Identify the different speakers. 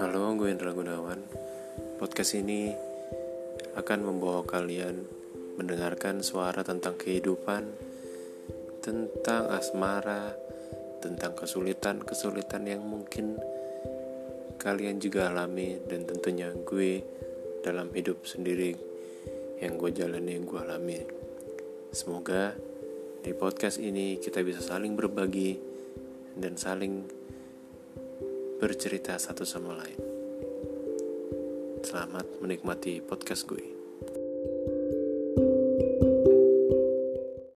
Speaker 1: Halo, gue Indra Gunawan. Podcast ini akan membawa kalian mendengarkan suara tentang kehidupan, tentang asmara, tentang kesulitan-kesulitan yang mungkin kalian juga alami dan tentunya gue dalam hidup sendiri yang gue jalani, yang gue alami. Semoga di podcast ini kita bisa saling berbagi dan saling bercerita satu sama lain. Selamat menikmati podcast gue.